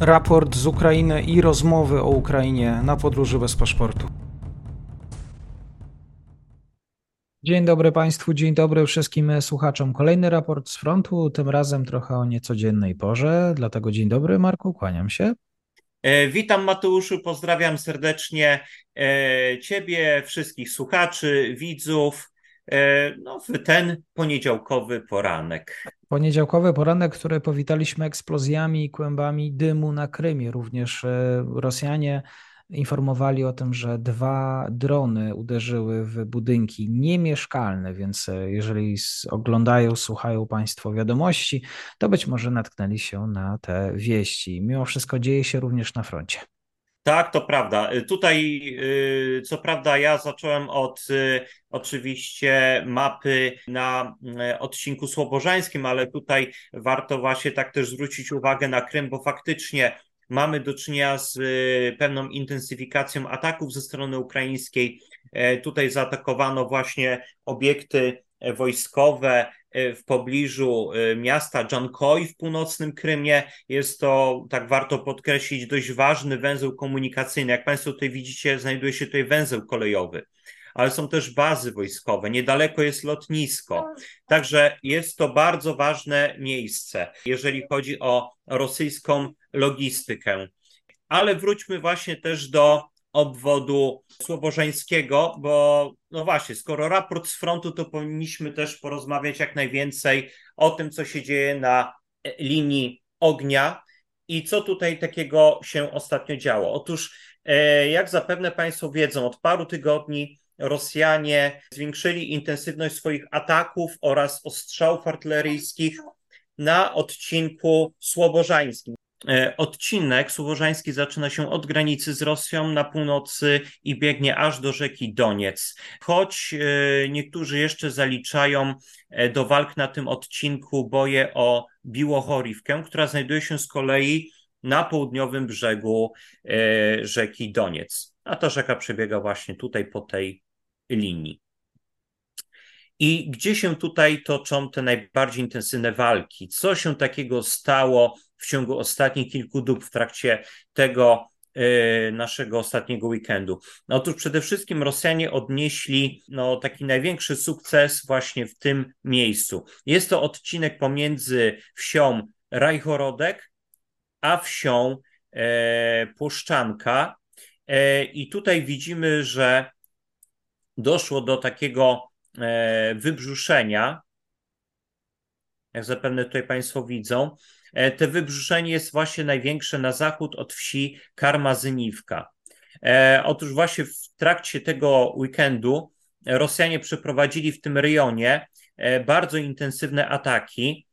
raport z Ukrainy i rozmowy o Ukrainie na podróży bez paszportu. Dzień dobry Państwu, dzień dobry wszystkim słuchaczom. Kolejny raport z frontu, tym razem trochę o niecodziennej porze, dlatego dzień dobry Marku, kłaniam się. E, witam Mateuszu, pozdrawiam serdecznie e, Ciebie, wszystkich słuchaczy, widzów. E, no, w ten poniedziałkowy poranek. Poniedziałkowy poranek, który powitaliśmy eksplozjami i kłębami dymu na Krymie. Również Rosjanie informowali o tym, że dwa drony uderzyły w budynki niemieszkalne, więc e, jeżeli oglądają, słuchają Państwo wiadomości, to być może natknęli się na te wieści. Mimo wszystko dzieje się również na froncie. Tak, to prawda. E, tutaj, e, co prawda, ja zacząłem od oczywiście mapy na odcinku słobożańskim, ale tutaj warto właśnie tak też zwrócić uwagę na Krym, bo faktycznie mamy do czynienia z pewną intensyfikacją ataków ze strony ukraińskiej. E, tutaj zaatakowano właśnie obiekty e, wojskowe w pobliżu miasta Jankoj w północnym Krymie. Jest to, tak warto podkreślić, dość ważny węzeł komunikacyjny. Jak Państwo tutaj widzicie, znajduje się tutaj węzeł kolejowy ale są też bazy wojskowe, niedaleko jest lotnisko. Także jest to bardzo ważne miejsce, jeżeli chodzi o rosyjską logistykę. Ale wróćmy właśnie też do obwodu słowożeńskiego, bo no właśnie, skoro raport z frontu, to powinniśmy też porozmawiać jak najwięcej o tym, co się dzieje na linii ognia i co tutaj takiego się ostatnio działo. Otóż, e, jak zapewne Państwo wiedzą, od paru tygodni Rosjanie zwiększyli intensywność swoich ataków oraz ostrzałów artyleryjskich na odcinku słowożańskim. E, odcinek słowożański zaczyna się od granicy z Rosją na północy i biegnie aż do rzeki Doniec. Choć e, niektórzy jeszcze zaliczają e, do walk na tym odcinku boje o Biłochorivkę, która znajduje się z kolei na południowym brzegu rzeki Doniec. A ta rzeka przebiega właśnie tutaj po tej linii. I gdzie się tutaj toczą te najbardziej intensywne walki? Co się takiego stało w ciągu ostatnich kilku dób w trakcie tego y, naszego ostatniego weekendu? No, otóż przede wszystkim Rosjanie odnieśli no, taki największy sukces właśnie w tym miejscu. Jest to odcinek pomiędzy wsią Rajchorodek a wsią e. E, I tutaj widzimy, że doszło do takiego wybrzuszenia, jak zapewne tutaj Państwo widzą. E, te wybrzuszenie jest właśnie największe na zachód od wsi Karmazyniwka. E, otóż właśnie w trakcie tego weekendu Rosjanie przeprowadzili w tym rejonie bardzo intensywne ataki.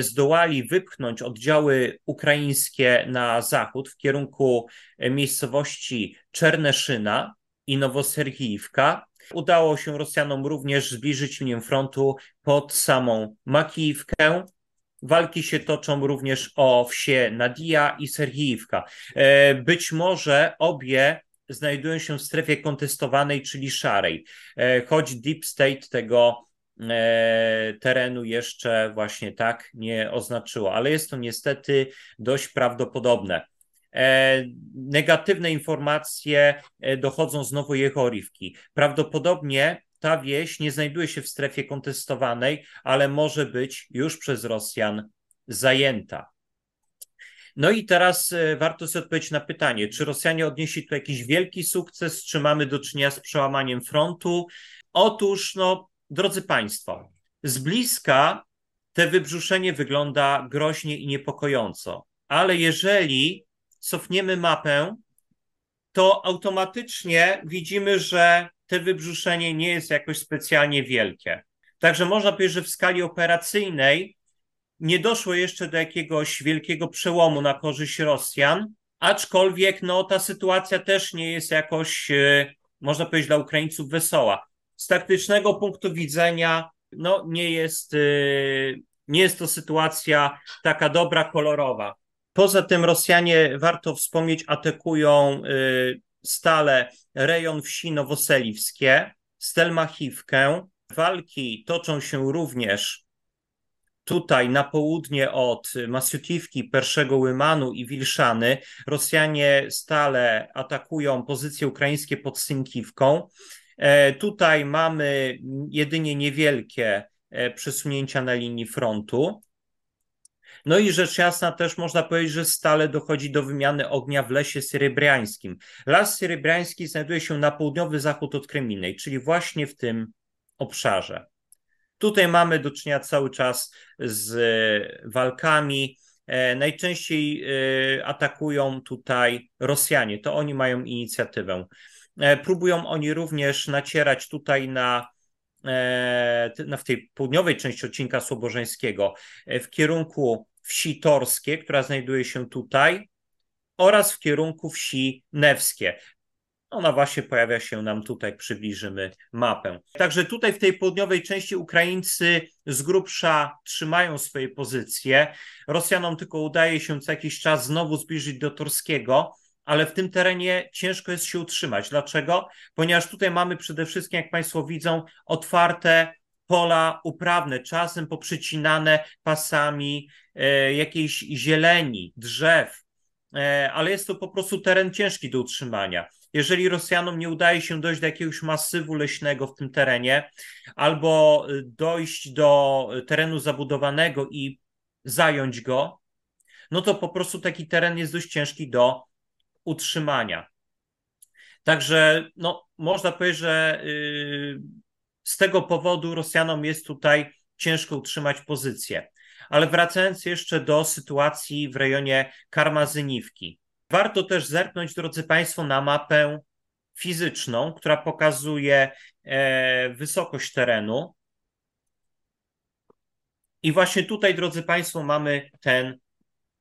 Zdołali wypchnąć oddziały ukraińskie na zachód w kierunku miejscowości Czerneszyna i Nowosergijówka. Udało się Rosjanom również zbliżyć linię frontu pod samą Makijówkę. Walki się toczą również o wsie Nadia i Sergijówka. E, być może obie znajdują się w strefie kontestowanej, czyli szarej, e, choć Deep State tego e, terenu jeszcze właśnie tak nie oznaczyło, ale jest to niestety dość prawdopodobne. E, negatywne informacje e, dochodzą z Nowojechorivki. Prawdopodobnie ta wieś nie znajduje się w strefie kontestowanej, ale może być już przez Rosjan zajęta. No i teraz e, warto sobie odpowiedzieć na pytanie, czy Rosjanie odnieśli tu jakiś wielki sukces, czy mamy do czynienia z przełamaniem frontu? Otóż, no, drodzy Państwo, z bliska te wybrzuszenie wygląda groźnie i niepokojąco, ale jeżeli cofniemy mapę, to automatycznie widzimy, że te wybrzuszenie nie jest jakoś specjalnie wielkie. Także można powiedzieć, że w skali operacyjnej nie doszło jeszcze do jakiegoś wielkiego przełomu na korzyść Rosjan, aczkolwiek no, ta sytuacja też nie jest jakoś, e, można powiedzieć, dla Ukraińców wesoła. Z taktycznego punktu widzenia no, nie, jest, e, nie jest to sytuacja taka dobra, kolorowa. Poza tym Rosjanie, warto wspomnieć, atakują y, stale rejon wsi nowoseliwskie, Stelmachiwkę. Walki toczą się również tutaj na południe od Masiutiwki, Perszego Łymanu i Wilszany Rosjanie stale atakują pozycje ukraińskie pod Synkiwką. E, tutaj mamy jedynie niewielkie e, przesunięcia na linii frontu. No i rzecz jasna też można powiedzieć, że stale dochodzi do wymiany ognia w lesie syrybriańskim. Las syrybriański znajduje się na południowy zachód od Kreminej, czyli właśnie w tym obszarze. Tutaj mamy do czynienia cały czas z walkami. E, najczęściej atakują tutaj Rosjanie, to oni mają inicjatywę. E, próbują oni również nacierać tutaj na, e, na w tej południowej części odcinka Słobożeńskiego e, w kierunku wsi Torskie, która znajduje się tutaj, oraz w kierunku wsi Newskie. Ona właśnie pojawia się nam tutaj, przybliżymy mapę. Także tutaj w tej południowej części Ukraińcy z grubsza trzymają swoje pozycje. Rosjanom tylko udaje się co jakiś czas znowu zbliżyć do Torskiego, ale w tym terenie ciężko jest się utrzymać. Dlaczego? Ponieważ tutaj mamy przede wszystkim, jak Państwo widzą, otwarte pola uprawne, czasem poprzycinane pasami e, jakiejś zieleni, drzew, e, ale jest to po prostu teren ciężki do utrzymania. Jeżeli Rosjanom nie udaje się dojść do jakiegoś masywu leśnego w tym terenie, albo dojść do terenu zabudowanego i zająć go, no to po prostu taki teren jest dość ciężki do utrzymania. Także no, można powiedzieć, że yy, z tego powodu Rosjanom jest tutaj ciężko utrzymać pozycję. Ale wracając jeszcze do sytuacji w rejonie Karmazyniwki. Warto też zerknąć, drodzy Państwo, na mapę fizyczną, która pokazuje e, wysokość terenu. I właśnie tutaj, drodzy Państwo, mamy ten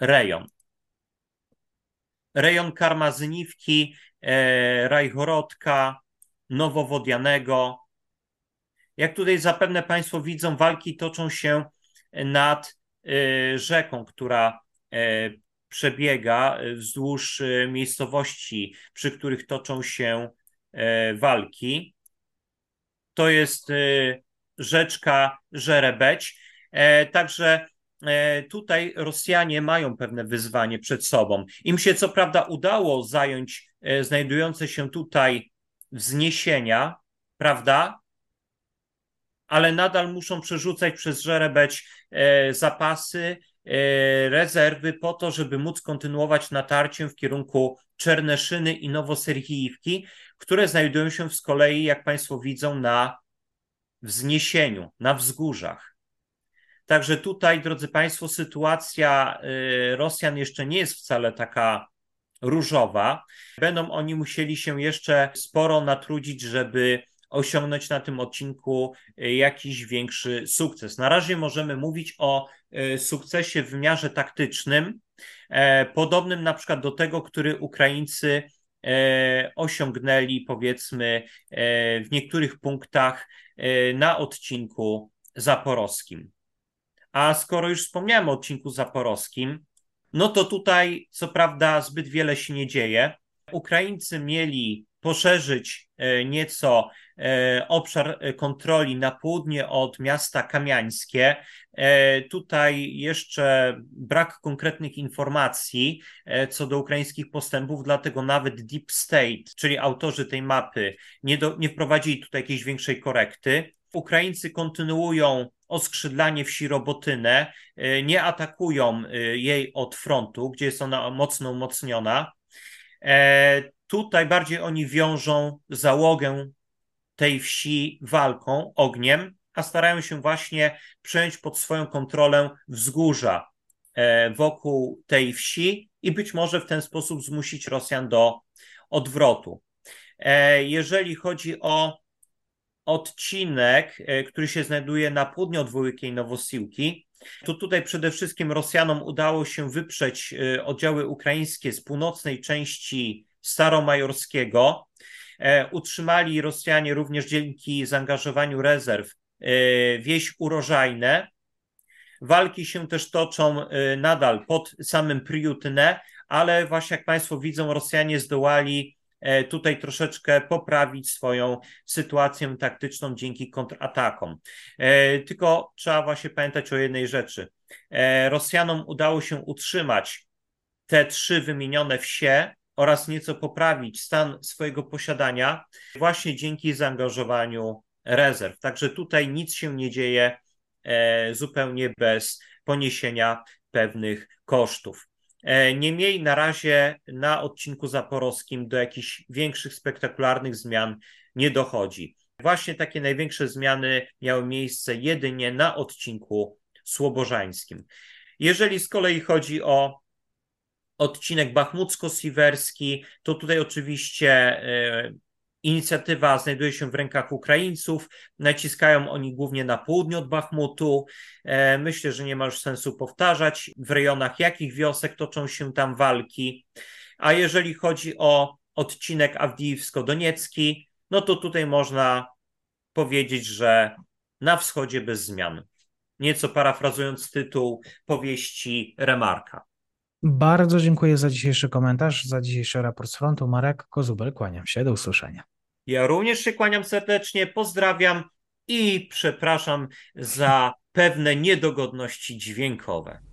rejon rejon Karmazyniwki, e, Rajchorodka, Nowowodianego. Jak tutaj zapewne Państwo widzą, walki toczą się nad e, rzeką, która e, przebiega wzdłuż miejscowości, przy których toczą się walki. To jest rzeczka Żerebeć. Także E, tutaj Rosjanie mają pewne wyzwanie przed sobą. Im się co prawda udało zająć e, znajdujące się tutaj wzniesienia, prawda? Ale nadal muszą przerzucać przez Żerebeć e, zapasy, rezerwy po to, żeby móc kontynuować natarciem w kierunku Czerneszyny i Nowoserhijówki, które znajdują się z kolei, jak Państwo widzą, na wzniesieniu, na wzgórzach. Także tutaj, drodzy Państwo, sytuacja y, Rosjan jeszcze nie jest wcale taka różowa. Będą oni musieli się jeszcze sporo natrudzić, żeby osiągnąć na tym odcinku y, jakiś większy sukces. Na razie możemy mówić o y, sukcesie w wymiarze taktycznym, e, podobnym na przykład do tego, który Ukraińcy e, osiągnęli, powiedzmy, e, w niektórych punktach na odcinku zaporowskim. A skoro już wspomniałem o odcinku zaporowskim, no to tutaj co prawda zbyt wiele się nie dzieje. Ukraińcy mieli poszerzyć e, nieco e, obszar e, kontroli na południe od miasta Kamiańskie. Tutaj jeszcze brak konkretnych informacji co do ukraińskich postępów, dlatego nawet Deep State, czyli autorzy tej mapy, nie, do, nie wprowadzili tutaj jakiejś większej korekty. Ukraińcy kontynuują oskrzydlanie wsi Robotynę, nie atakują jej od frontu, gdzie jest ona mocno umocniona. E, tutaj bardziej oni wiążą załogę tej wsi walką, ogniem, a starają się właśnie przejąć pod swoją kontrolę wzgórza wokół tej wsi i być może w ten sposób zmusić Rosjan do odwrotu. Jeżeli chodzi o odcinek, e, który się znajduje na południu od Wołykiej Nowosiłki, to tutaj przede wszystkim Rosjanom udało się wyprzeć e, oddziały ukraińskie z północnej części Staromajorskiego. E, utrzymali Rosjanie również dzięki zaangażowaniu rezerw wieś urożajne. Walki się też toczą nadal pod samym Priutne, ale właśnie jak Państwo widzą, Rosjanie zdołali tutaj troszeczkę poprawić swoją sytuację taktyczną dzięki kontratakom. E, tylko trzeba właśnie pamiętać o jednej rzeczy. Rosjanom udało się utrzymać te trzy wymienione wsie oraz nieco poprawić stan swojego posiadania właśnie dzięki zaangażowaniu rezerw. Także tutaj nic się nie dzieje zupełnie bez poniesienia pewnych kosztów. E, niemniej na razie na odcinku zaporowskim do jakichś większych, spektakularnych zmian nie dochodzi. Właśnie takie największe zmiany miały miejsce jedynie na odcinku słobożańskim. Jeżeli z kolei chodzi o odcinek bachmucko-siwerski, to tutaj oczywiście e, Inicjatywa znajduje się w rękach Ukraińców. Naciskają oni głównie na południe od Bachmutu. E, myślę, że nie ma już sensu powtarzać, w rejonach jakich wiosek toczą się tam walki. A jeżeli chodzi o odcinek Awdijiwsko-Doniecki, no to tutaj można powiedzieć, że na wschodzie bez zmian. Nieco parafrazując tytuł powieści Remarka. Bardzo dziękuję za dzisiejszy komentarz, za dzisiejszy raport z frontu. Marek Kozubel, kłaniam się. Do usłyszenia. Ja również się kłaniam serdecznie, pozdrawiam i przepraszam za pewne niedogodności dźwiękowe.